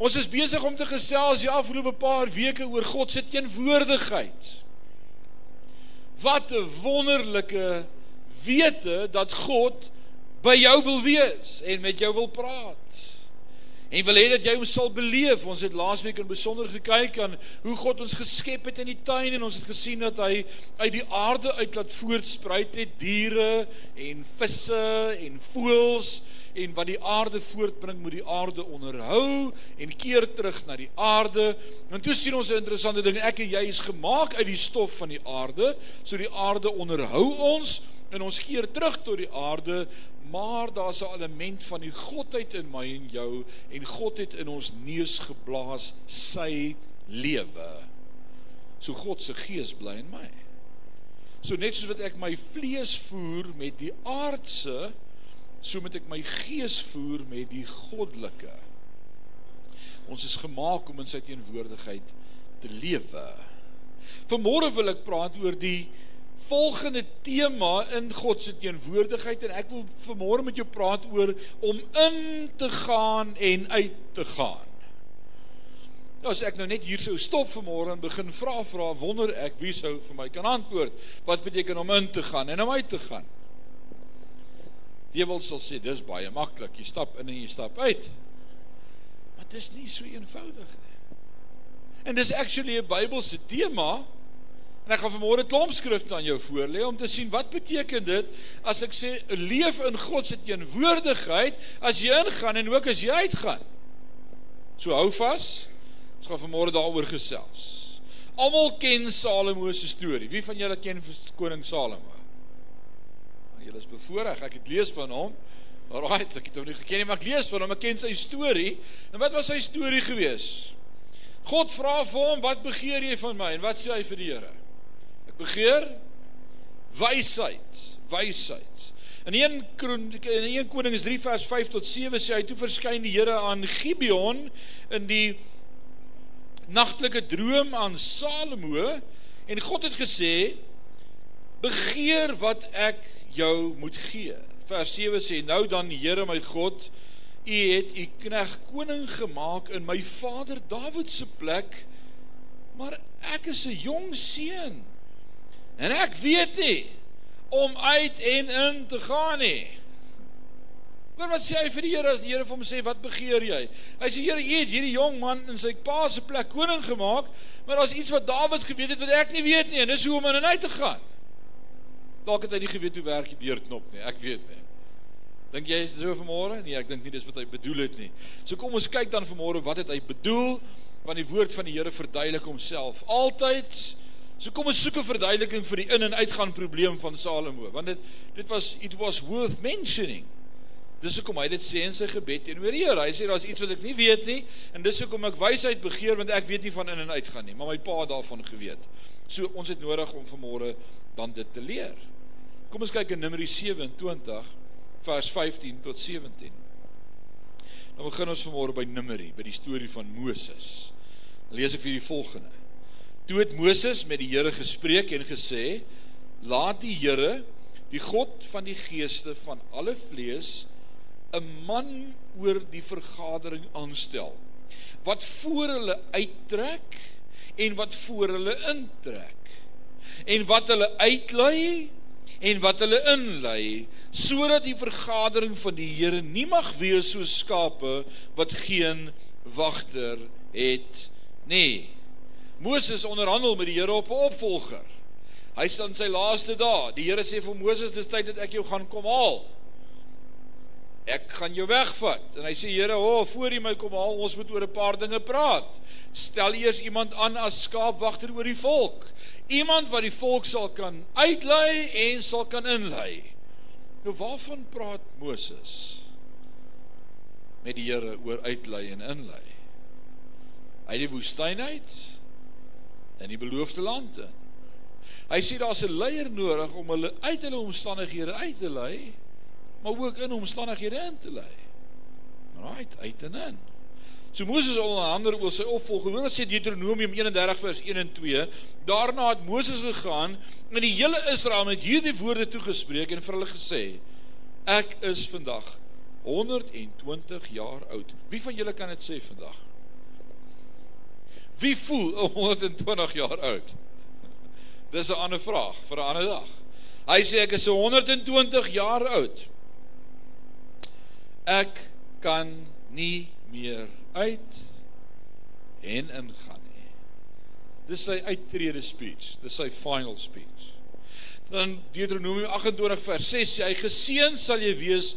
Ons is besig om te gesels die afgelope paar weke oor God se teenwoordigheid. Wat 'n wonderlike wete dat God by jou wil wees en met jou wil praat. En wil hê dat jy hom sal beleef. Ons het laasweek in besonder gekyk aan hoe God ons geskep het in die tuin en ons het gesien dat hy uit die aarde uit laat voortspruit het diere en visse en voëls en wat die aarde voortbring moet die aarde onderhou en keer terug na die aarde. En toe sien ons 'n interessante ding. Ek en jy is gemaak uit die stof van die aarde, so die aarde onderhou ons en ons keer terug tot die aarde, maar daar's 'n element van die godheid in my en jou en God het in ons neus geblaas sy lewe. So God se gees bly in my. So net soos wat ek my vlees voer met die aardse so moet ek my gees voer met die goddelike. Ons is gemaak om in sy teenwoordigheid te lewe. Vanmôre wil ek praat oor die volgende tema in God se teenwoordigheid en ek wil vanmôre met jou praat oor om in te gaan en uit te gaan. As ek nou net hier sou stop vanmôre en begin vra vra wonder ek wie sou vir my kan antwoord wat beteken om in te gaan en om uit te gaan. Dewels sal sê dis baie maklik. Jy stap in en jy stap uit. Maar dit is nie so eenvoudig nie. En dis actually 'n Bybelse tema. En ek gaan vanmôre 'n klomp skrifte aan jou voorlê om te sien wat beteken dit as ek sê leef in God se teenwoordigheid as jy ingaan en ook as jy uitgaan. So hou vas. Ons gaan vanmôre daaroor gesels. Almal ken Salomo se storie. Wie van julle ken koning Salomo? Julle is bevoorreg. Ek het lees van hom. Alraight, ek het hom nie geken nie, maar ek lees van hom. Ek ken sy storie. En wat was sy storie gewees? God vra vir hom, "Wat begeer jy van my?" En wat sê hy vir die Here? Begeer wysheid, wysheid. In 1 in 1 Konings 3 vers 5 tot 7 sê hy toe verskyn die Here aan Gibeon in die nagtelike droom aan Salomo en God het gesê begeer wat ek jou moet gee. Vers 7 sê nou dan Here my God, U het U knegg koning gemaak in my vader Dawid se plek, maar ek is 'n jong seun. En ek weet nie om uit en in te gaan nie. Maar wat sê hy vir die Here as die Here vir hom sê wat begeer jy? Hy sê Here, U het hierdie jong man in sy pa se plek koning gemaak, maar daar's iets wat Dawid geweet het wat ek nie weet nie en dis hoe om in en uit te gaan. Dalk het hy nie geweet hoe werk die deurknop nie. Ek weet nie. Dink jy is so vanmôre? Nee, ek dink nie dis wat hy bedoel het nie. So kom ons kyk dan vanmôre wat het hy bedoel? Want die woord van die Here verduidelik homself altyd. So kom ons soek 'n verduideliking vir die in en uitgaan probleem van Salomo, want dit dit was it was worth mentioning. Dis hoekom hy dit sê in sy gebed teenoor die Here. Hy sê daar's iets wat ek nie weet nie en dis hoekom ek wysheid begeer want ek weet nie van in en uitgaan nie, maar my pa het daarvan geweet. So ons het nodig om vanmôre dan dit te leer. Kom ons kyk in Numeri 27 vers 15 tot 17. Dan begin ons vanmôre by Numeri, by die storie van Moses. Dan lees ek vir julle volgende. Toe het Moses met die Here gespreek en gesê: "Laat die Here, die God van die geeste van alle vlees, 'n man oor die vergadering aanstel wat voor hulle uittrek en wat voor hulle intrek en wat hulle uitlei en wat hulle inlei sodat die vergadering van die Here nie mag wees so skape wat geen wagter het nie. Moses onderhandel met die Here op 'n opvolger. Hy staan sy laaste dae. Die Here sê vir Moses dis tyd dat ek jou gaan kom haal ek gaan jou wegvat. En hy sê Here, o, oh, voor U my kom haal, ons moet oor 'n paar dinge praat. Stel eers iemand aan as skaapwagter oor die volk. Iemand wat die volk sal kan uitlei en sal kan inlei. Nou waarvan praat Moses? Met die Here oor uitlei en inlei. Uit die woestyn uit in die beloofde land in. Hy sê daar's 'n leier nodig om hulle uit hulle omstandighede uit te lei maar ook in omstandighede in te lei. Right, uit en in. So Moses onder andere oor sy opvolger, hoor wat sê Deuteronomium 31 vers 1 en 2, daarna het Moses gegaan en die hele Israel met hierdie woorde toegespreek en vir hulle gesê: Ek is vandag 120 jaar oud. Wie van julle kan dit sê vandag? Wie voel 120 jaar oud? Dis 'n ander vraag vir 'n ander dag. Hy sê ek is 120 jaar oud. Ek kan nie meer uit en ingaan nie. Dis sy uittrede speech, dis sy final speech. Dan Deuteronomium 28 vers 6 sê hy geseën sal jy wees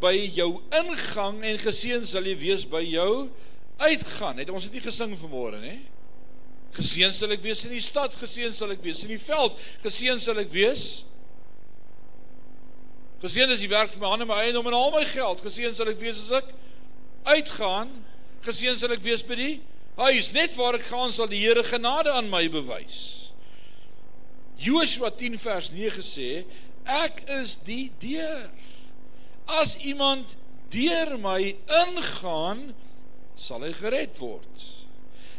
by jou ingang en geseën sal jy wees by jou uitgaan. Het ons dit nie gesing vanmôre nie? Geseën sal ek wees in die stad, geseën sal ek wees in die veld, geseën sal ek wees Geseën is die werk van my hande, my eiendom en al my geld. Geseën sal ek wees as ek uitgaan. Geseën sal ek wees by die huis. Net waar ek gaan sal die Here genade aan my bewys. Joshua 10 vers 9 sê, ek is die deur. As iemand deur my ingaan, sal hy gered word.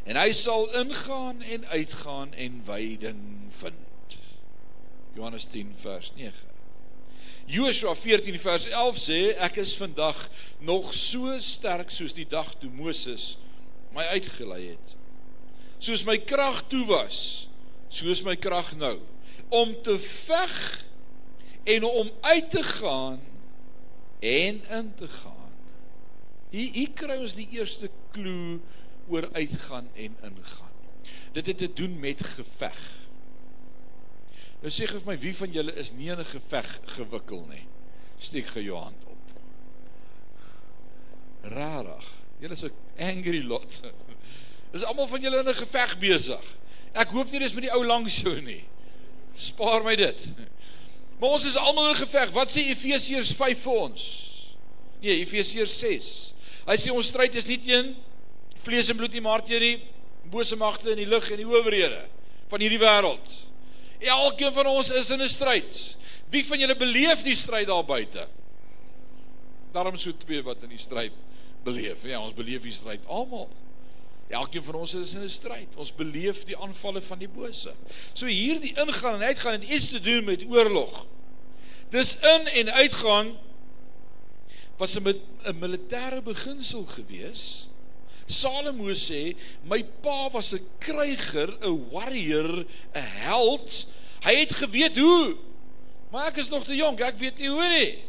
En hy sal ingaan en uitgaan en veiding vind. Johannes 10 vers 9. Joshua 14 vers 11 sê ek is vandag nog so sterk soos die dag toe Moses my uitgelei het. Soos my krag toe was, soos my krag nou om te veg en om uit te gaan en in te gaan. Hier hier kry ons die eerste klou oor uitgaan en ingaan. Dit het te doen met geveg. Nou sê gee vir my wie van julle is nie in 'n geveg gewikkel nie. Steek gou jou hand op. Rarig. Julle is 'n angry lot. Is almal van julle in 'n geveg besig? Ek hoop nie dis met die ou langs jou nie. Spaar my dit. Maar ons is almal in geveg. Wat sê Efesiërs 5 vir ons? Nee, Efesiërs 6. Hy sê ons stryd is nie teen vlees en bloed nie, maar teen die bose magte in die lug en die owerhede van hierdie wêreld. Elkeen van ons is in 'n stryd. Wie van julle beleef die stryd daar buite? Daarom so twee wat in die stryd beleef. Ja, ons beleef die stryd almal. Elkeen van ons is in 'n stryd. Ons beleef die aanvalle van die bose. So hierdie ingaan en uitgaan het iets te doen met oorlog. Dis in en uitgaan was 'n 'n militêre beginsel geweest Salomo sê, my pa was 'n kryger, 'n warrior, 'n held. Hy het geweet hoe. Maar ek is nog te jonk, ek weet nie hoe nie.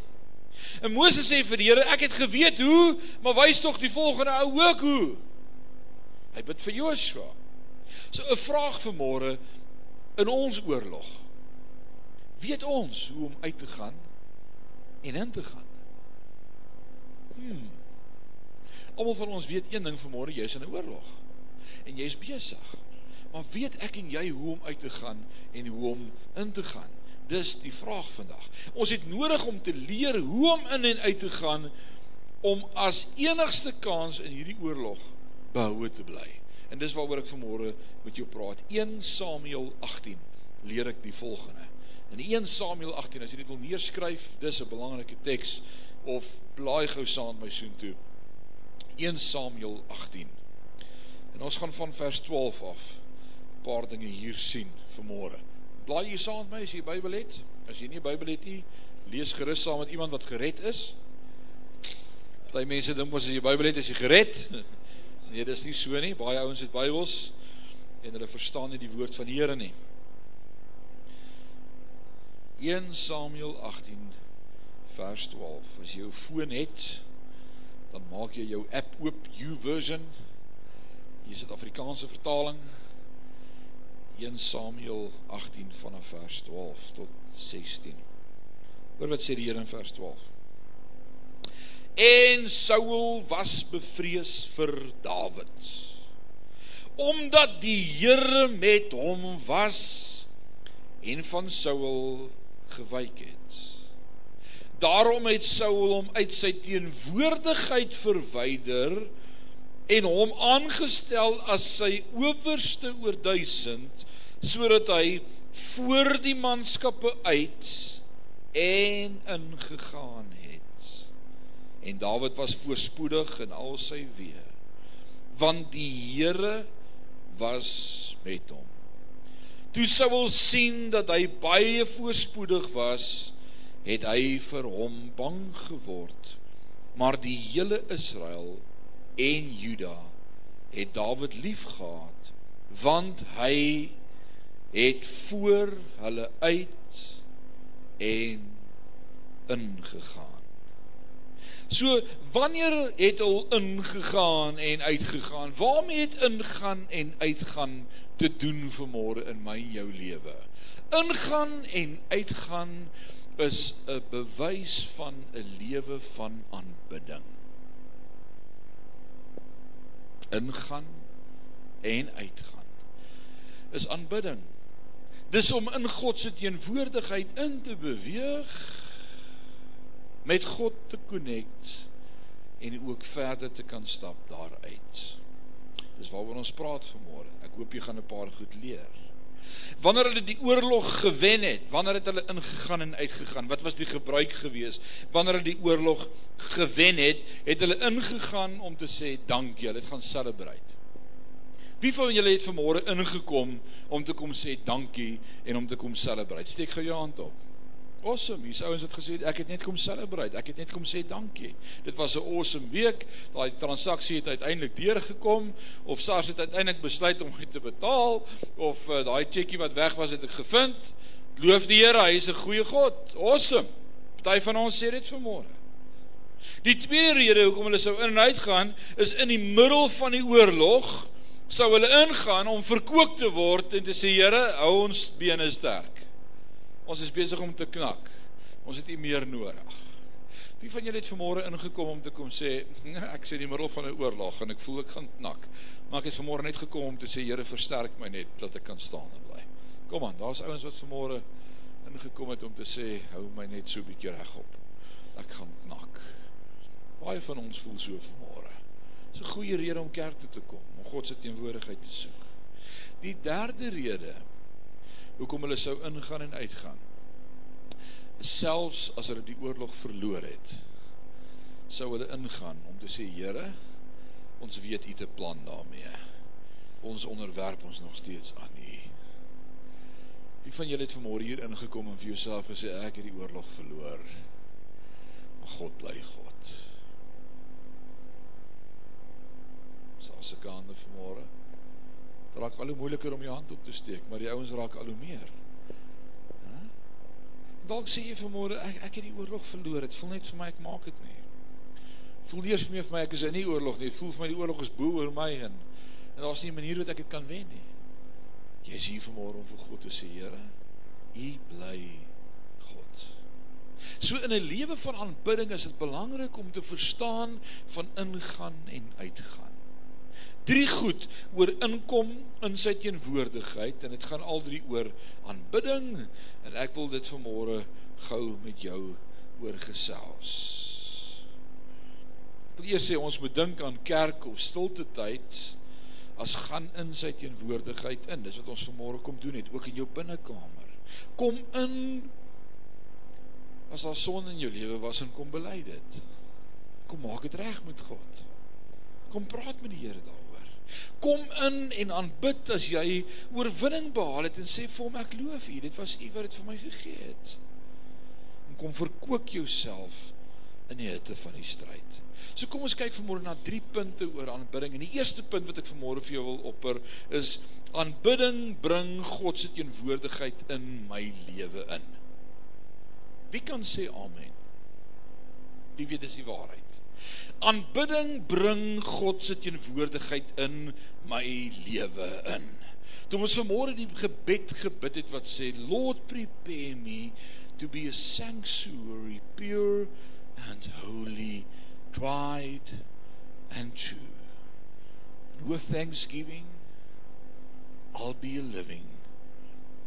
En Moses sê vir die Here, ek het geweet hoe, maar wys tog die volgende ou ook hoe. Hy bid vir Joshua. So 'n vraag vir môre in ons oorlog. Weet ons hoe om uit te gaan en in te gaan? Almal van ons weet een ding vanmôre, jy's in 'n oorlog. En jy's besig. Maar weet ek en jy hoe om uit te gaan en hoe om in te gaan? Dis die vraag vandag. Ons het nodig om te leer hoe om in en uit te gaan om as enigste kans in hierdie oorlog behoue te bly. En dis waaroor ek vanmôre met jou praat. 1 Samuel 18 leer ek die volgende. In 1 Samuel 18, as jy dit wil neerskryf, dis 'n belangrike teks of blaai gou saam met my soontoe. 1 Samuel 18. En ons gaan van vers 12 af 'n paar dinge hier sien vanmôre. Blaai jy saam met my as jy die Bybel het? As jy nie die Bybel het nie, lees gerus saam met iemand wat gered is. Party mense dink mos as jy die Bybel het, is jy gered. Nee, dis nie so nie. Baie ouens het Bybels en hulle verstaan nie die woord van die Here nie. 1 Samuel 18 vers 12. As jy jou foon het, dan maak jy jou app oop YouVersion. Hier is dit Afrikaanse vertaling. 1 Samuel 18 vanaf vers 12 tot 16. Hoor wat sê die Here in vers 12. En Saul was bevrees vir Dawid. Omdat die Here met hom was en van Saul gewyk het. Daarom het Saul hom uit sy teenwoordigheid verwyder en hom aangestel as sy owerste oor 1000 sodat hy voor die manskappe uit en ingegaan het. En Dawid was voorspoedig in al sy weë want die Here was met hom. Toe Saul sien dat hy baie voorspoedig was, het hy vir hom bang geword. Maar die hele Israel en Juda het Dawid liefgehad want hy het voor hulle uit en ingegaan. So wanneer het al ingegaan en uitgegaan? Waarmee het ingaan en uitgaan te doen vanmôre in my en jou lewe? Ingaan en uitgaan is 'n bewys van 'n lewe van aanbidding. Ingaan en uitgaan is aanbidding. Dis om in God se teenwoordigheid in te beweeg met God te connect en ook verder te kan stap daaruit. Dis waaroor ons praat vanmôre. Ek hoop jy gaan 'n paar goed leer. Wanneer hulle die oorlog gewen het, wanneer het hulle ingegaan en uitgegaan? Wat was die gebruik gewees? Wanneer hulle die oorlog gewen het, het hulle ingegaan om te sê dankie. Hulle het gaan celebrate. Wie van julle het vanmôre ingekom om te kom sê dankie en om te kom celebrate? Steek gou jou hand op. Awesome. Hier's ouens wat gesê ek het net kom celebrate. Ek het net kom sê dankie. Dit was 'n awesome week. Daai transaksie het uiteindelik deurgekom of SARS het uiteindelik besluit om dit te betaal of uh, daai cheque wat weg was het ek gevind. Loof die Here, hy is 'n goeie God. Awesome. Party van ons sê dit vanmôre. Die tweede rede hoekom hulle sou in en uit gaan is in die middel van die oorlog sou hulle ingaan om verkoop te word en te sê Here, hou ons bene sterk. Ons is besig om te knak. Ons het U meer nodig. Wie van julle het vanmôre ingekom om te kom sê, nee, ek sê in die middel van 'n oorlog en ek voel ek gaan knak. Maar ek het vanmôre net gekom om te sê Here, versterk my net dat ek kan staan en bly. Kom aan, daar's ouens wat vanmôre ingekom het om te sê, hou my net so 'n bietjie regop. Ek gaan knak. Baie van ons voel so vanmôre. Dis 'n goeie rede om kerk toe te kom, om God se teenwoordigheid te soek. Die derde rede hoekom hulle sou ingaan en uitgaan. Selfs as hulle die oorlog verloor het, sou hulle ingaan om te sê Here, ons weet U 'n plan daarmee. Ons onderwerp ons nog steeds aan U. Wie van julle het vanmôre hier ingekom en vir jouself gesê ek het die oorlog verloor? Maar God bly God. Sal se kande vanmôre raak al hoe moeiliker om jou hand op te steek, maar die ouens raak al hoe meer. Ja? Dalk sê jy vanmôre ek ek het die oorlog verloor. Dit voel net vir my ek maak dit nie. Voel eers meer vir my ek is in nie oorlog nie. Dit voel vir my die oorlog is bo oor my en en daar's nie 'n manier hoe ek dit kan wen nie. Jy is hier vanmôre om vir God te sê, Here, U bly God. So in 'n lewe van aanbidding is dit belangrik om te verstaan van ingaan en uitgaan drie goed oor inkom in sy teenwoordigheid en dit gaan al drie oor aanbidding en ek wil dit vanmôre gou met jou oor gesels. Ek wil eers sê ons moet dink aan kerk of stilte tyd as gaan in sy teenwoordigheid in. Dis wat ons vanmôre kom doen het ook in jou binnekamer. Kom in as daar son in jou lewe was en kom bely dit. Kom maak dit reg met God. Kom praat met die Here daar. Kom in en aanbid as jy oorwinning behaal het en sê vir hom ek loof U. Dit was U wat dit vir my gegee het. En kom verkoop jouself in die hitte van die stryd. So kom ons kyk vanmôre na drie punte oor aanbidding. En die eerste punt wat ek vanmôre vir jou wil opper is aanbidding bring God se teenwoordigheid in my lewe in. Wie kan sê amen? Wie weet dis die waarheid? Aanbidding bring God se teenwoordigheid in my lewe in. Toe ons vanmôre die gebed gebid het wat sê Lord prepare me to be a sanctuary pure and holy tried and true. And with thanksgiving I'll be a living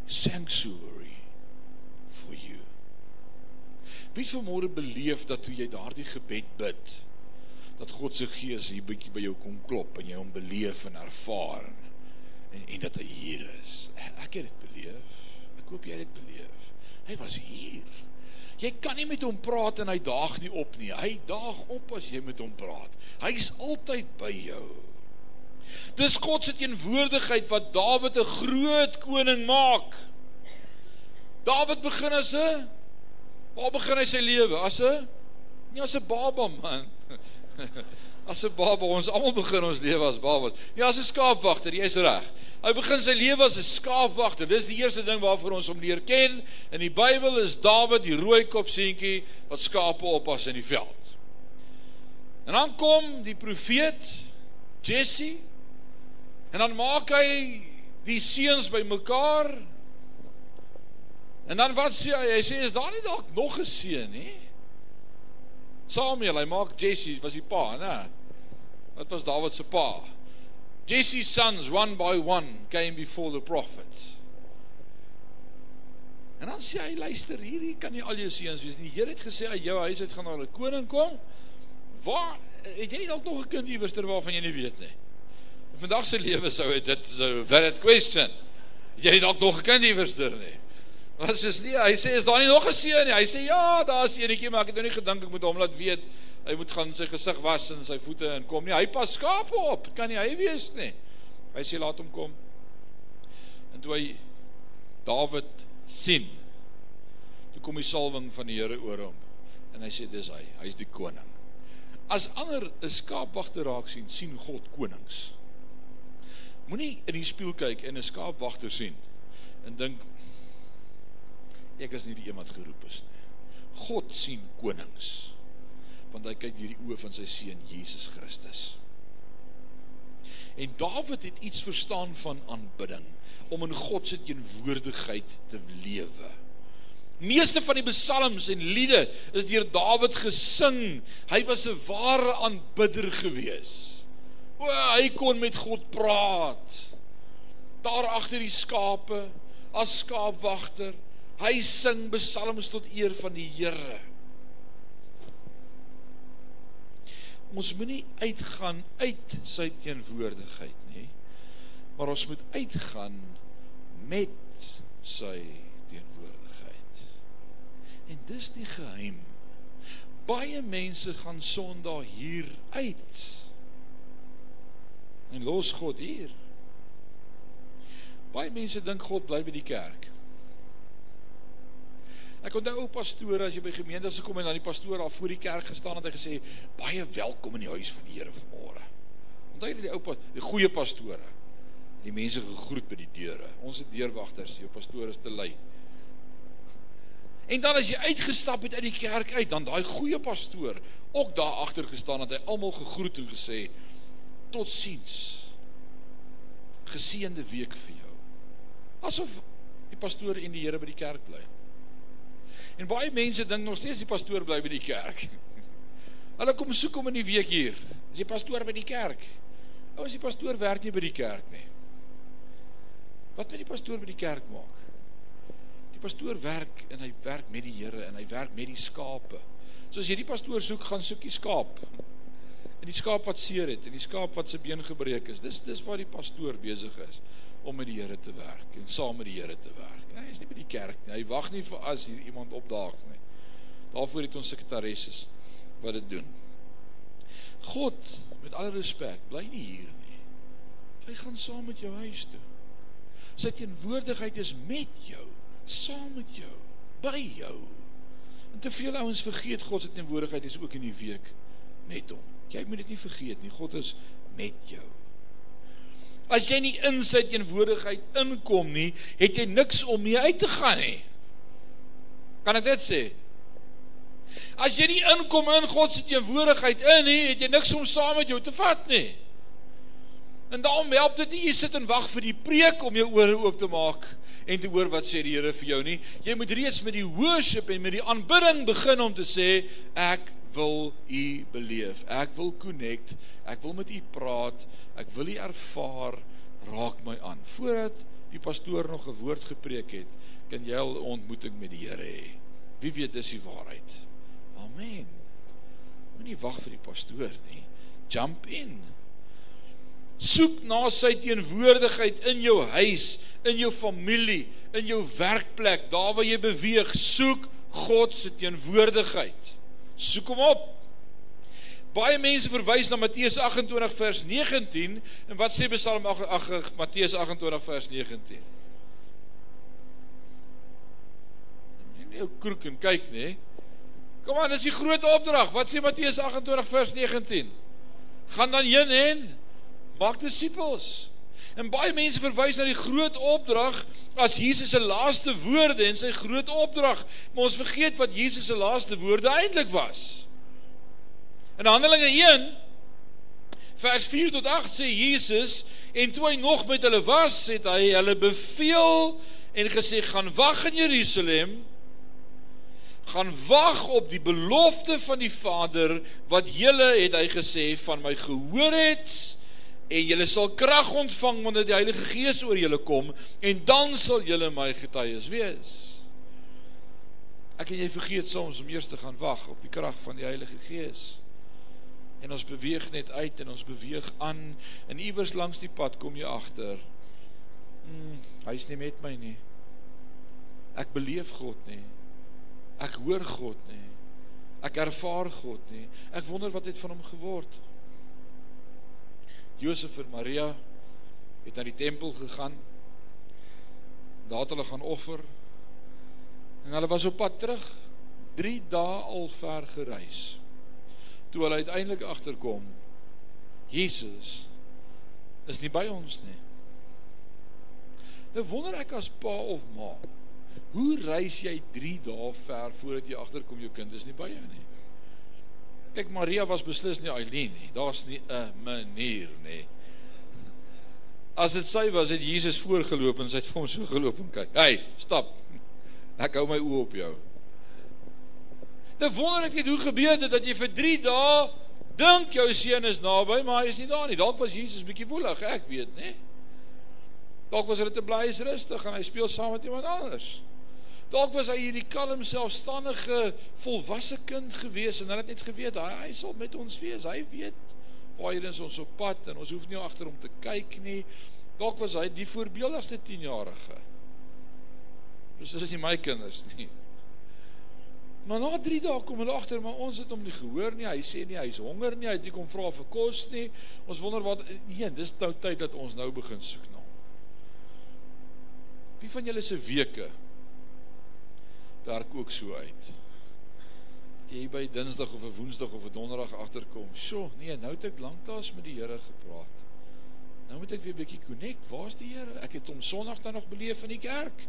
sanctuary for you. Wie vanmôre beleef dat toe jy daardie gebed bid, dat God se gees hier bietjie by jou kom klop en jy hom beleef en ervaar en en dat hy hier is. Ek het dit beleef. Ek hoop jy het dit beleef. Hy was hier. Jy kan nie met hom praat en hy daag nie op nie. Hy daag op as jy met hom praat. Hy's altyd by jou. Dis God se teenwoordigheid wat Dawid 'n groot koning maak. Dawid begin as 'n Waar begin hy sy lewe? As 'n nie as 'n baba man. As 'n baba, ons almal begin ons lewe as babas. Ja, as 'n skaapwagter, jy's reg. Hy begin sy lewe as 'n skaapwagter. Dis die eerste ding waarvoor ons hom leer ken. In die Bybel is Dawid die rooi kop seentjie wat skape oppas in die veld. En dan kom die profeet Jesse en dan maak hy die seuns bymekaar. En dan wat sê hy? Hy sê is daar nie dalk nog 'n seun nie? Samuel, hy maak Jesse was die pa, né? Wat was Dawid se pa? Jesse's sons one by one came before the prophet. En dan sê hy, luister, hierdie kan nie al jou seuns wees nie. Die Here het gesê uit jou huis uit gaan daar 'n koning kom. Waar het jy nie dalk nog 'n kind iewers ter waarvan jy nie weet nie? In vandag se lewe sou dit so valid question. Het jy nie dalk nog 'n kind iewers ter nie? Was is nie, hy sê is daar nie nog 'n seun nie. Hy sê ja, daar's eenetjie, maar ek het nou nie gedink ek moet hom laat weet. Hy moet gaan sy gesig was en sy voete en kom nie. Hy pas skape op. Kan nie hy wees nie. Hy sê laat hom kom. En toe hy Dawid sien, toe kom die salwing van die Here oor hom. En hy sê dis hy. Hy's die koning. As ander 'n skaapwagter raak sien, sien God konings. Moenie in die spieël kyk en 'n skaapwagter sien en dink ek is nie die een wat geroep is nie. God sien konings. Want hy kyk deur die oë van sy seun Jesus Christus. En Dawid het iets verstaan van aanbidding om in God se teenwoordigheid te lewe. Meeste van die psalms en liede is deur Dawid gesing. Hy was 'n ware aanbidder gewees. O, hy kon met God praat. Daar agter die skape as skaapwagter Hy sing psalms tot eer van die Here. Ons moenie uitgaan uit sy teenwoordigheid nie, maar ons moet uitgaan met sy teenwoordigheid. En dis die geheim. Baie mense gaan Sondag hier uit en los God hier. Baie mense dink God bly by die kerk. Ek onthou ou pastore as jy by gemeentes gekom en dan die pastoor daar voor die kerk gestaan het en gesê baie welkom in die huis van die Here vanmôre. Onthou jy die ou die goeie pastore? Die mense gegroet by die deure. Ons het deurwagters, jou pastoor is te lui. En dan as jy uitgestap het uit die kerk uit, dan daai goeie pastoor ook daar agter gestaan het, hy almal gegroet en gesê totsiens. Geseënde week vir jou. Asof die pastoor en die Here by die kerk bly. En baie mense dink nog steeds die pastoor bly by die kerk. Hulle kom soek hom in die week hier. Is die pastoor by die kerk? Ou as die pastoor werk nie by die kerk nie. Wat moet die pastoor by die kerk maak? Die pastoor werk en hy werk met die Here en hy werk met die skape. So as jy die pastoor soek, gaan soek die skaap. En die skaap wat seer het en die skaap wat se been gebreek is. Dis dis waar die pastoor besig is om met die Here te werk en saam met die Here te werk. Hy is nie by die kerk nie. Hy wag nie vir as hier iemand opdaag nie. Daarvoor het ons sekretaresses wat dit doen. God, met alle respek, bly nie hier nie. Hy gaan saam met jou huis toe. Sy teenwoordigheid is met jou, saam met jou, by jou. En te veel ouens vergeet God se teenwoordigheid is ook in die week met hom. Jy moet dit nie vergeet nie. God is met jou. As jy nie in sy teenwoordigheid inkom nie, het jy niks om mee uit te gaan nie. Kan ek dit sê? As jy nie inkom in God se teenwoordigheid in nie, het jy niks om saam met jou te vat nie. En daarom help dit nie jy sit en wag vir die preek om jou ore oop te maak en te hoor wat sê die Here vir jou nie. Jy moet reeds met die worship en met die aanbidding begin om te sê ek wil u beleef. Ek wil connect. Ek wil met u praat. Ek wil u ervaar. Raak my aan. Voordat die pastoor nog 'n woord gepreek het, kan jy 'n ontmoeting met die Here hê. Wie weet dis die waarheid. Amen. Moenie wag vir die pastoor nie. Jump in. Soek na sy teenwoordigheid in jou huis, in jou familie, in jou werkplek, daar waar jy beweeg, soek God se teenwoordigheid. Soek hom op. Baie mense verwys na Matteus 28 vers 19 en wat sê Psalm 8 Matteus 28 vers 19? Nie ou kroek en kyk nê. Kom aan, dis die groot opdrag. Wat sê Matteus 28 vers 19? Gaan dan heen en maak disippels. En baie mense verwys na die groot opdrag as Jesus se laaste woorde en sy groot opdrag, maar ons vergeet wat Jesus se laaste woorde eintlik was. In Handelinge 1 vers 4 tot 8 sê Jesus en toe hy nog met hulle was, het hy hulle beveel en gesê gaan wag in Jerusalem gaan wag op die belofte van die Vader wat julle het hy gesê van my gehoor het en julle sal krag ontvang wanneer die Heilige Gees oor julle kom en dan sal julle my getuies wees. Ek en jy vergeet soms om eers te gaan wag op die krag van die Heilige Gees. En ons beweeg net uit en ons beweeg aan en iewers langs die pad kom jy agter. Hmm, hy's nie met my nie. Ek beleef God nie. Ek hoor God nie. Ek ervaar God nie. Ek wonder wat het van hom geword. Josef en Maria het na die tempel gegaan. Daar het hulle gaan offer. En hulle was op pad terug 3 dae al ver gereis. Toe hulle uiteindelik agterkom Jesus is nie by ons nie. Nou wonder ek as pa of ma Hoe reis jy 3 dae ver voordat jy agterkom jou kind is nie by jou nie? Kyk Maria was beslis nie Eileen nie. Daar's nie 'n manier nie. As dit sy was, het Jesus voorgeloop en sy het vir hom so geloop en kyk. Hey, stap. Ek hou my oë op jou. Nou wonder ek net hoe gebeur dit dat jy vir 3 dae dink jou seun is naby, maar hy is nie daar nie. Dalk was Jesus bietjie woelig, ek weet, nê? Dalk was hulle te bly is rustig en hy speel saam met iemand anders. Dalk was hy hierdie kalm selfstandige volwasse kind gewees en hulle het net geweet hy, hy sal met ons wees. Hy weet waarheen ons op pad en ons hoef nie agter hom te kyk nie. Dalk was hy die voorbeeldigste 10-jarige. Dus dis nie my kinders nie. Maar na 3 dae kom hulle agter maar ons het hom nie gehoor nie. Hy sê nie hy's honger nie. Hy het nie kom vra vir kos nie. Ons wonder wat nee, dis nou tyd dat ons nou begin soek na. Wie van julle se weke werk ook so uit. Dat jy by Dinsdag of 'n Woensdag of 'n Donderdag agterkom. Sjoe, nee, nou het ek lanklaas met die Here gepraat. Nou moet ek weer 'n bietjie connect. Waar's die Here? Ek het hom Sondag dan nog beleef in die kerk.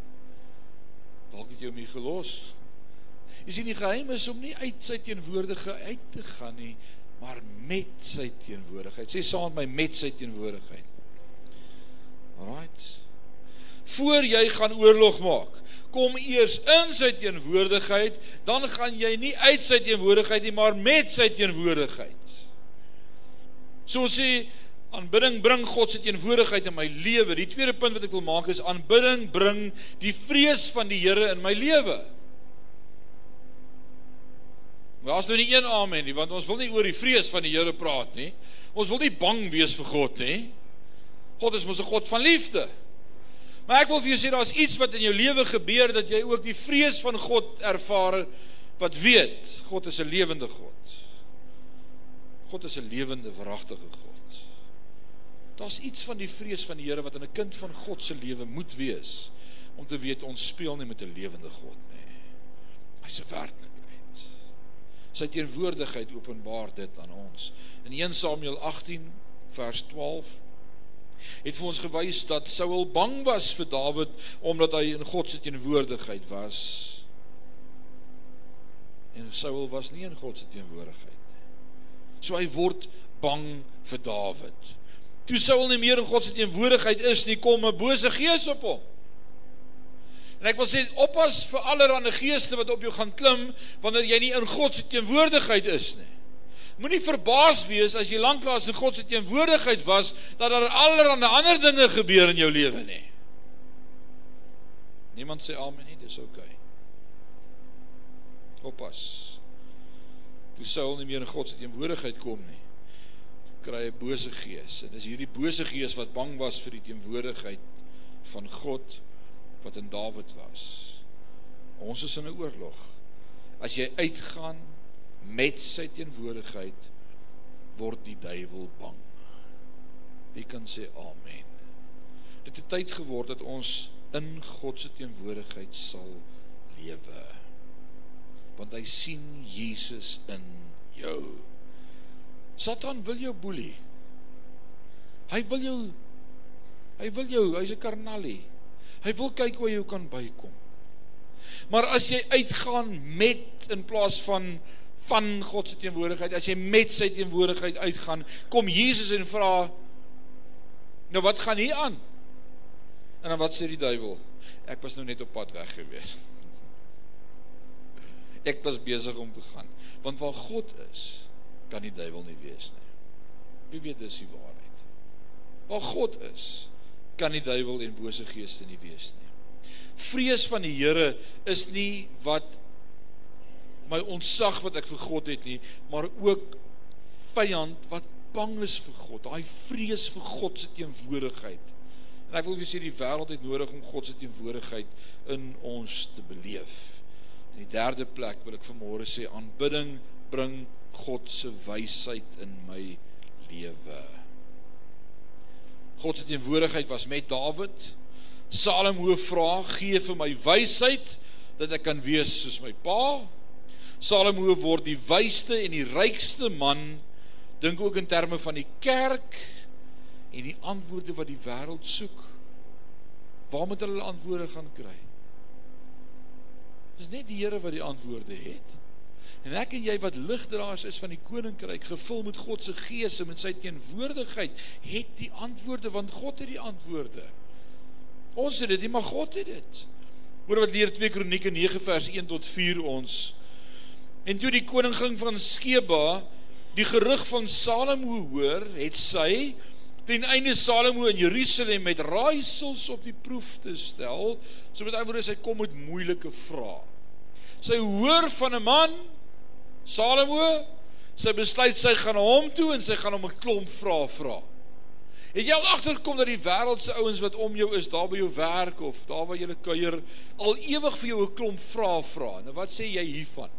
Dalk het jy hom hier gelos. Jy sien die geheim is om nie uit sy teenwoordigheid uit te gaan nie, maar met sy teenwoordigheid. Sê saam met my met sy teenwoordigheid. Alraight. Voor jy gaan oorlog maak, kom eers in sy teenwoordigheid, dan gaan jy nie uit sy teenwoordigheid nie, maar met sy teenwoordigheid. So sê aanbidding bring God se teenwoordigheid in my lewe. Die tweede punt wat ek wil maak is aanbidding bring die vrees van die Here in my lewe. Maar as nou nie een amen nie, want ons wil nie oor die vrees van die Here praat nie. Ons wil nie bang wees vir God nie. God is mos 'n God van liefde. Maar ek wil vir jou sê daar's iets wat in jou lewe gebeur dat jy ook die vrees van God ervaar wat weet God is 'n lewende God. God is 'n lewende verragtige God. Daar's iets van die vrees van die Here wat in 'n kind van God se lewe moet wees om te weet ons speel nie met 'n lewende God nie. Hy's 'n werklikheid. Sy teenwoordigheid openbaar dit aan ons. In 1 Samuel 18 vers 12 het vir ons gewys dat Saul bang was vir Dawid omdat hy in God se teenwoordigheid was. En Saul was nie in God se teenwoordigheid nie. So hy word bang vir Dawid. Toe Saul nie meer in God se teenwoordigheid is nie, kom 'n bose gees op hom. En ek wil sê oppas vir allerlei geeste wat op jou gaan klim wanneer jy nie in God se teenwoordigheid is nie. Moenie verbaas wees as jy lanklaas in God se teenwoordigheid was dat daar allerlei ander dinge gebeur in jou lewe nie. Niemand sê amen nie, dis. Okay. Oppas. Toe Saul nie meer in God se teenwoordigheid kom nie, kry hy 'n bose gees en dis hierdie bose gees wat bang was vir die teenwoordigheid van God wat in Dawid was. Ons is in 'n oorlog. As jy uitgaan met sy teenwoordigheid word die duiwel bang. Wie kan sê amen? Dit het tyd geword dat ons in God se teenwoordigheid sal lewe. Want hy sien Jesus in jou. Satan wil jou boelie. Hy wil jou hy wil jou, hy's 'n karnalie. Hy wil kyk hoe jy kan bykom. Maar as jy uitgaan met in plaas van van God se teenwoordigheid, as jy met sy teenwoordigheid uitgaan, kom Jesus en vra nou wat gaan hier aan? En dan wat sê die duiwel? Ek was nou net op pad weg gewees. Ek was besig om te gaan. Want waar God is, kan die duiwel nie wees nie. Wie weet dis die waarheid? Waar God is, kan die duiwel en bose geeste nie wees nie. Vrees van die Here is nie wat my ontsag wat ek vir God het nie, maar ook vyand wat bang is vir God, daai vrees vir God se teenwoordigheid. En ek wil vir julle sê die wêreld het nodig om God se teenwoordigheid in ons te beleef. In die derde plek wil ek vanmôre sê aanbidding bring God se wysheid in my lewe. God se teenwoordigheid was met Dawid. Salomo vra: "Gee vir my wysheid dat ek kan wees soos my pa." Salomo word die wysste en die rykste man dink ook in terme van die kerk en die antwoorde wat die wêreld soek. Waar moet hulle antwoorde gaan kry? Dis net die Here wat die antwoorde het. En ek en jy wat ligdraers is van die koninkryk, gevul met God se gees en met sy teenwoordigheid, het die antwoorde want God het die antwoorde. Ons het dit, nie, maar God het dit. Hoor wat leer 2 Kronieke 9 vers 1 tot 4 ons. En toe die koningin van Skeba die gerug van Salomo hoor, het sy ten einde Salomo in Jerusalem met raaisels op die proef te stel, so met ander woorde sy kom met moeilike vrae. Sy hoor van 'n man Salomo, sy besluit sy gaan hom toe en sy gaan hom 'n klomp vrae vra. Het jy al agterkom dat die wêreldse ouens wat om jou is, daar by jou werk of daar waar jy kuier, al ewig vir jou 'n klomp vrae vra. Nou wat sê jy hiervan?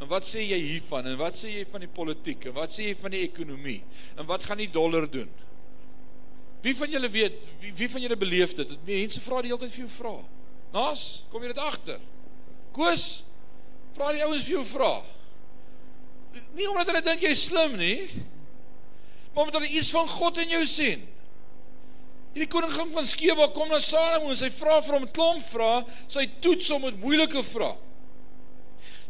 En wat sê jy hiervan? En wat sê jy van die politiek? En wat sê jy van die ekonomie? En wat gaan die dollar doen? Wie van julle weet, wie, wie van julle beleef dit? Mense vra die hele tyd vir jou vra. Nas, kom jy dit agter? Koos, vra die ouens vir jou vra. Nie omdat hulle dink jy's slim nie, maar omdat hulle iets van God in jou sien. Hierdie koning van Skeba kom na Salomo en sy vra vir hom 'n klomp vrae, sy toets hom met moeilike vrae.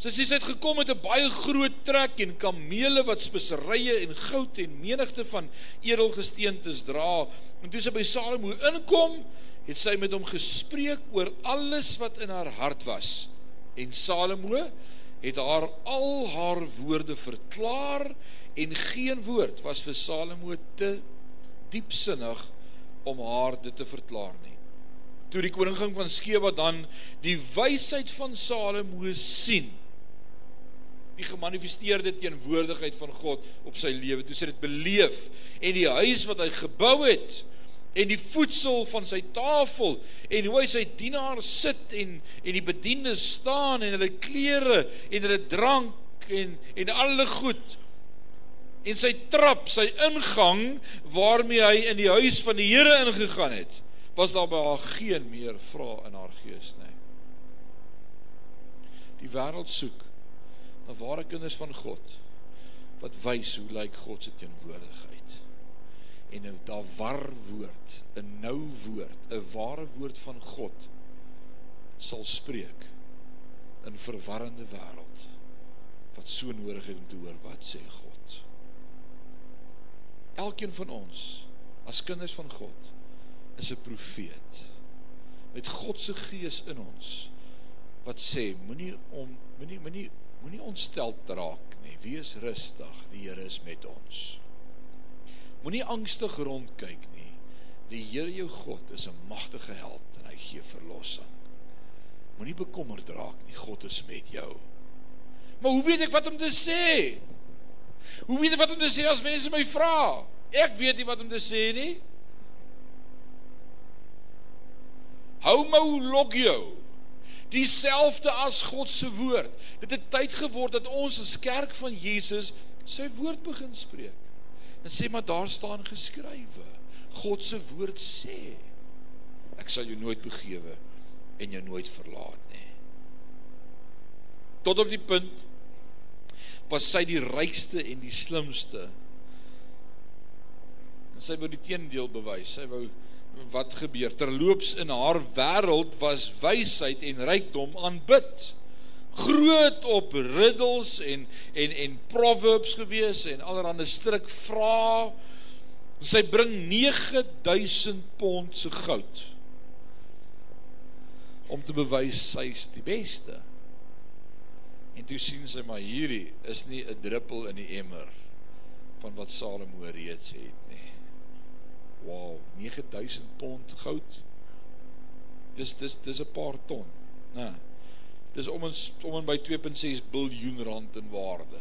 Sy sê sy het gekom met 'n baie groot trek en kamele wat speserye en goud en menigte van edelgesteentes dra. En toe sy by Salomo inkom, het sy met hom gespreek oor alles wat in haar hart was. En Salomo het haar al haar woorde verklaar en geen woord was vir Salomo te diepsinnig om haar dit te verklaar nie. Toe die koning van Skeba dan die wysheid van Salomo sien, die gemanifesteerde teenwoordigheid van God op sy lewe. Toe sy dit beleef en die huis wat hy gebou het en die voedsel van sy tafel en hoe hy sy dienaars sit en en die bediendes staan en hulle klere en hulle drank en en al hulle goed en sy trap, sy ingang waarmee hy in die huis van die Here ingegaan het, was daar by haar geen meer vrae in haar gees nie. Die wêreld soek na ware kinders van God wat wys hoe lyk God se teenwoordigheid. En 'n daar war woord, 'n nou woord, 'n ware woord van God sal spreek in verwarrende wêreld wat so nodig het om te hoor wat sê God. Elkeen van ons as kinders van God is 'n profeet met God se gees in ons wat sê moenie om moenie moenie Moenie ontstel raak nie. Wees rustig. Die Here is met ons. Moenie angstig rondkyk nie. Die Here jou God is 'n magtige held en hy gee verlossing. Moenie bekommerd raak nie. God is met jou. Maar hoe weet ek wat om te sê? Hoe weet ek wat om te sê as mense my vra? Ek weet nie wat om te sê nie. Hou my lok jou dieselfde as God se woord. Dit het tyd geword dat ons as kerk van Jesus sy woord begin spreek. En sê maar daar staan geskrywe. God se woord sê ek sal jou nooit begewe en jou nooit verlaat nie. Tot op die punt was sy die rykste en die slimste En sy wou die teendeel bewys. Sy wou wat gebeur? Terloops in haar wêreld was wysheid en rykdom aanbid. Groot op riddels en en en proverbs gewees en allerlei stryk vra. Sy bring 9000 pond se goud om te bewys sy's die beste. En toe sien sy maar hierdie is nie 'n druppel in die emmer van wat Salomo reeds het nie. Wow, 9000 pond goud. Dis dis dis 'n paar ton, né? Dis om ons om en by 2.6 biljoen rand in waarde.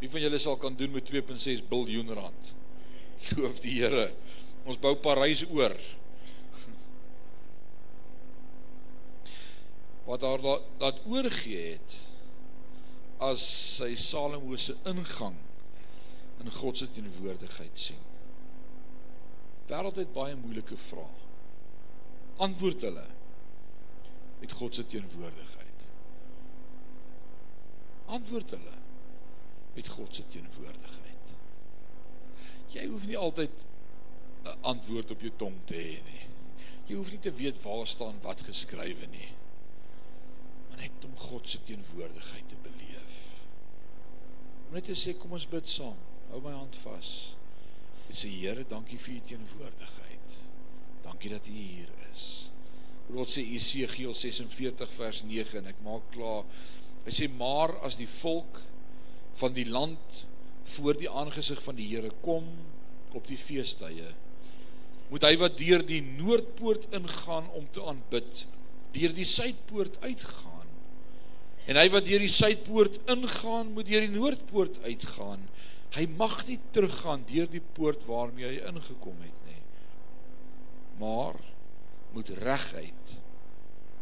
Wie van julle sal kan doen met 2.6 biljoen rand? Loof die Here. Ons bou Parys oor. Wat haar laat oorgee het as sy Salomo se ingang in God se teenwoordigheid sien. Wêreld het baie moeilike vrae. Antwoord hulle met God se teenwoordigheid. Antwoord hulle met God se teenwoordigheid. Jy hoef nie altyd 'n antwoord op jou tong te hê nie. Jy hoef nie te weet waar staan wat geskrywe nie. Maar net om God se teenwoordigheid te beleef om net te sê kom ons bid saam. Hou my hand vas. Ek sê Here, dankie vir u teenwoordigheid. Dankie dat u hier is. Wat sê Esegiel 46 vers 9 en ek maak klaar. Hy sê maar as die volk van die land voor die aangesig van die Here kom op die feestydde moet hy wat deur die noordpoort ingaan om te aanbid deur die suidpoort uitgaan En hy wat deur die suidpoort ingaan, moet deur die noordpoort uitgaan. Hy mag nie teruggaan deur die poort waarmee hy ingekom het nie. Maar moet reguit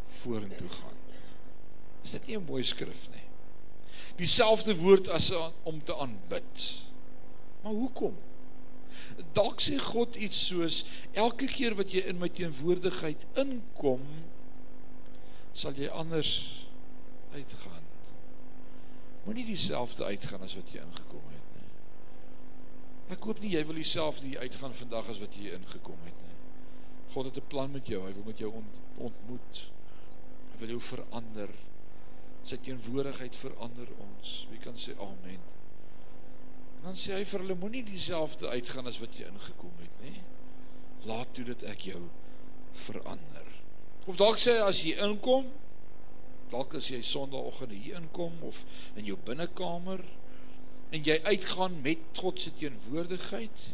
vorentoe gaan. Is dit nie 'n mooi skrif nie? Dieselfde woord as om te aanbid. Maar hoekom? Dalk sê God iets soos elke keer wat jy in my teenwoordigheid inkom, sal jy anders uitgaan. Moenie dieselfde uitgaan as wat jy ingekom het. Ek hoop nie jy wil dieselfde hier uitgaan vandag as wat jy ingekom het nie. God het 'n plan met jou. Hy wil met jou ont, ontmoet. Hy wil jou verander. Sy teenwoordigheid verander ons. Wie kan sê amen? En dan sê hy vir hulle moenie dieselfde uitgaan as wat jy ingekom het nie. Laat toe dat ek jou verander. Of dalk sê as jy inkom, dalk as jy sonnaandoggend hier inkom of in jou binnekamer en jy uitgaan met God se teenwoordigheid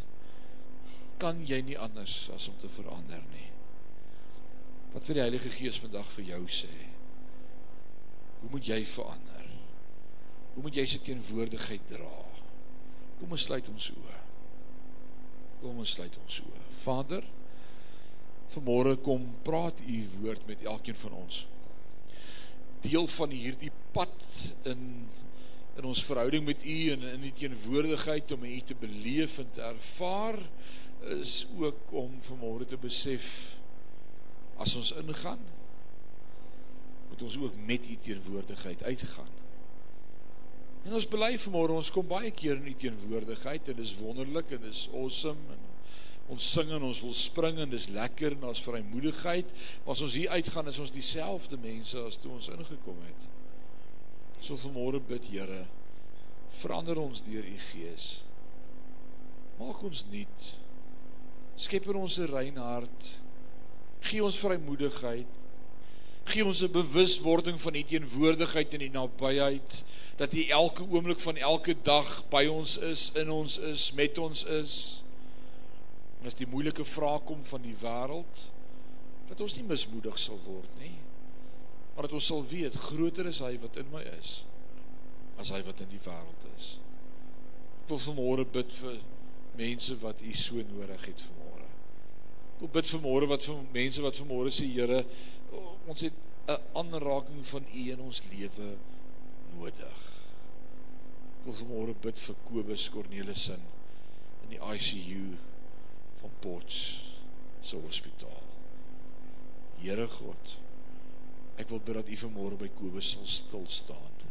kan jy nie anders as om te verander nie. Wat wil die Heilige Gees vandag vir jou sê? Hoe moet jy verander? Hoe moet jy sy teenwoordigheid dra? Kom ons sluit ons oë. Kom ons sluit ons oë. Vader, vanmôre kom praat u woord met elkeen van ons deel van hierdie pad in in ons verhouding met u en in die teenwoordigheid om u te beleef en te ervaar is ook om vanmôre te besef as ons ingaan moet ons ook met u teenwoordigheid uitgaan. En ons bely vanmôre ons kom baie keer in u teenwoordigheid en dis wonderlik en dis awesome en ons sing en ons wil spring en dis lekker en ons vrymoedigheid, maar as ons hier uitgaan is ons dieselfde mense as toe ons ingekom het. So vanmôre bid Here, verander ons deur u Gees. Maak ons nuut. Skep in ons 'n rein hart. Gee ons vrymoedigheid. Gee ons 'n bewuswording van u teenwoordigheid in die nabyheid dat u elke oomblik van elke dag by ons is, in ons is, met ons is. En as die moeilike vrae kom van die wêreld, dat ons nie mismoedig sal word nie. Maar dat ons sal weet groter is hy wat in my is as hy wat in die wêreld is. Ek wil vanmôre bid vir mense wat u so nodig het vanmôre. Ek wil bid vanmôre wat vir mense wat vanmôre sê Here, ons het 'n aanraking van u in ons lewe nodig. Ek wil vanmôre bid vir Kobus Cornelissen in die ICU van Potts se hospitaal. Here God, ek wil bid dat U vanmôre by Kobus sal stil staan.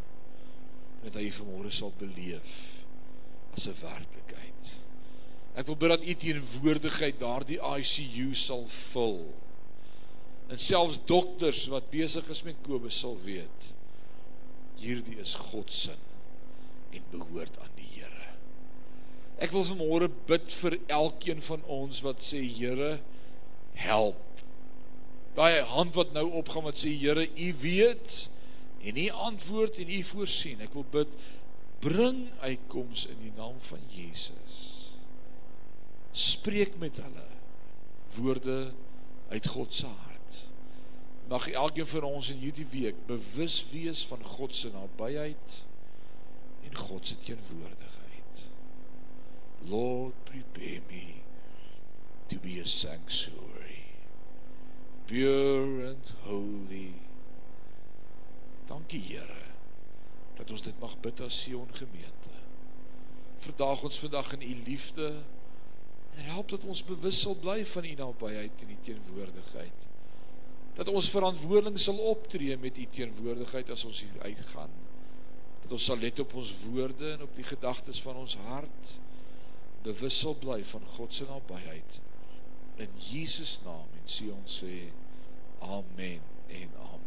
Dat hy vanmôre sal beleef as 'n werklikheid. Ek wil bid dat u teenwoordigheid daardie ICU sal vul. En selfs dokters wat besig is met Kobus sal weet hierdie is God se en behoort aan die Here. Ek wil vanmôre bid vir elkeen van ons wat sê Here help. Daai hand wat nou opgaan wat sê Here u weet en u antwoord en u voorsien. Ek wil bid bring uitkoms in die naam van Jesus. Spreek met hulle woorde uit God se hart. Mag elkeen van ons in hierdie week bewus wees van God se nabyheid en God se teenwoordigheid. Lord, prepare me to be a sanctuary, pure and holy. Dankie Here dat ons dit mag bid as Sion gemeente. Verdaag ons vandag in u liefde en help dat ons bewus sal bly van u nabyheid en u teenwoordigheid dat ons verantwoording sal optree met u teenwoordigheid as ons hier uitgaan. Dat ons sal let op ons woorde en op die gedagtes van ons hart bewus sal bly van God se nabyheid. In Jesus naam en sê ons sê amen en amen.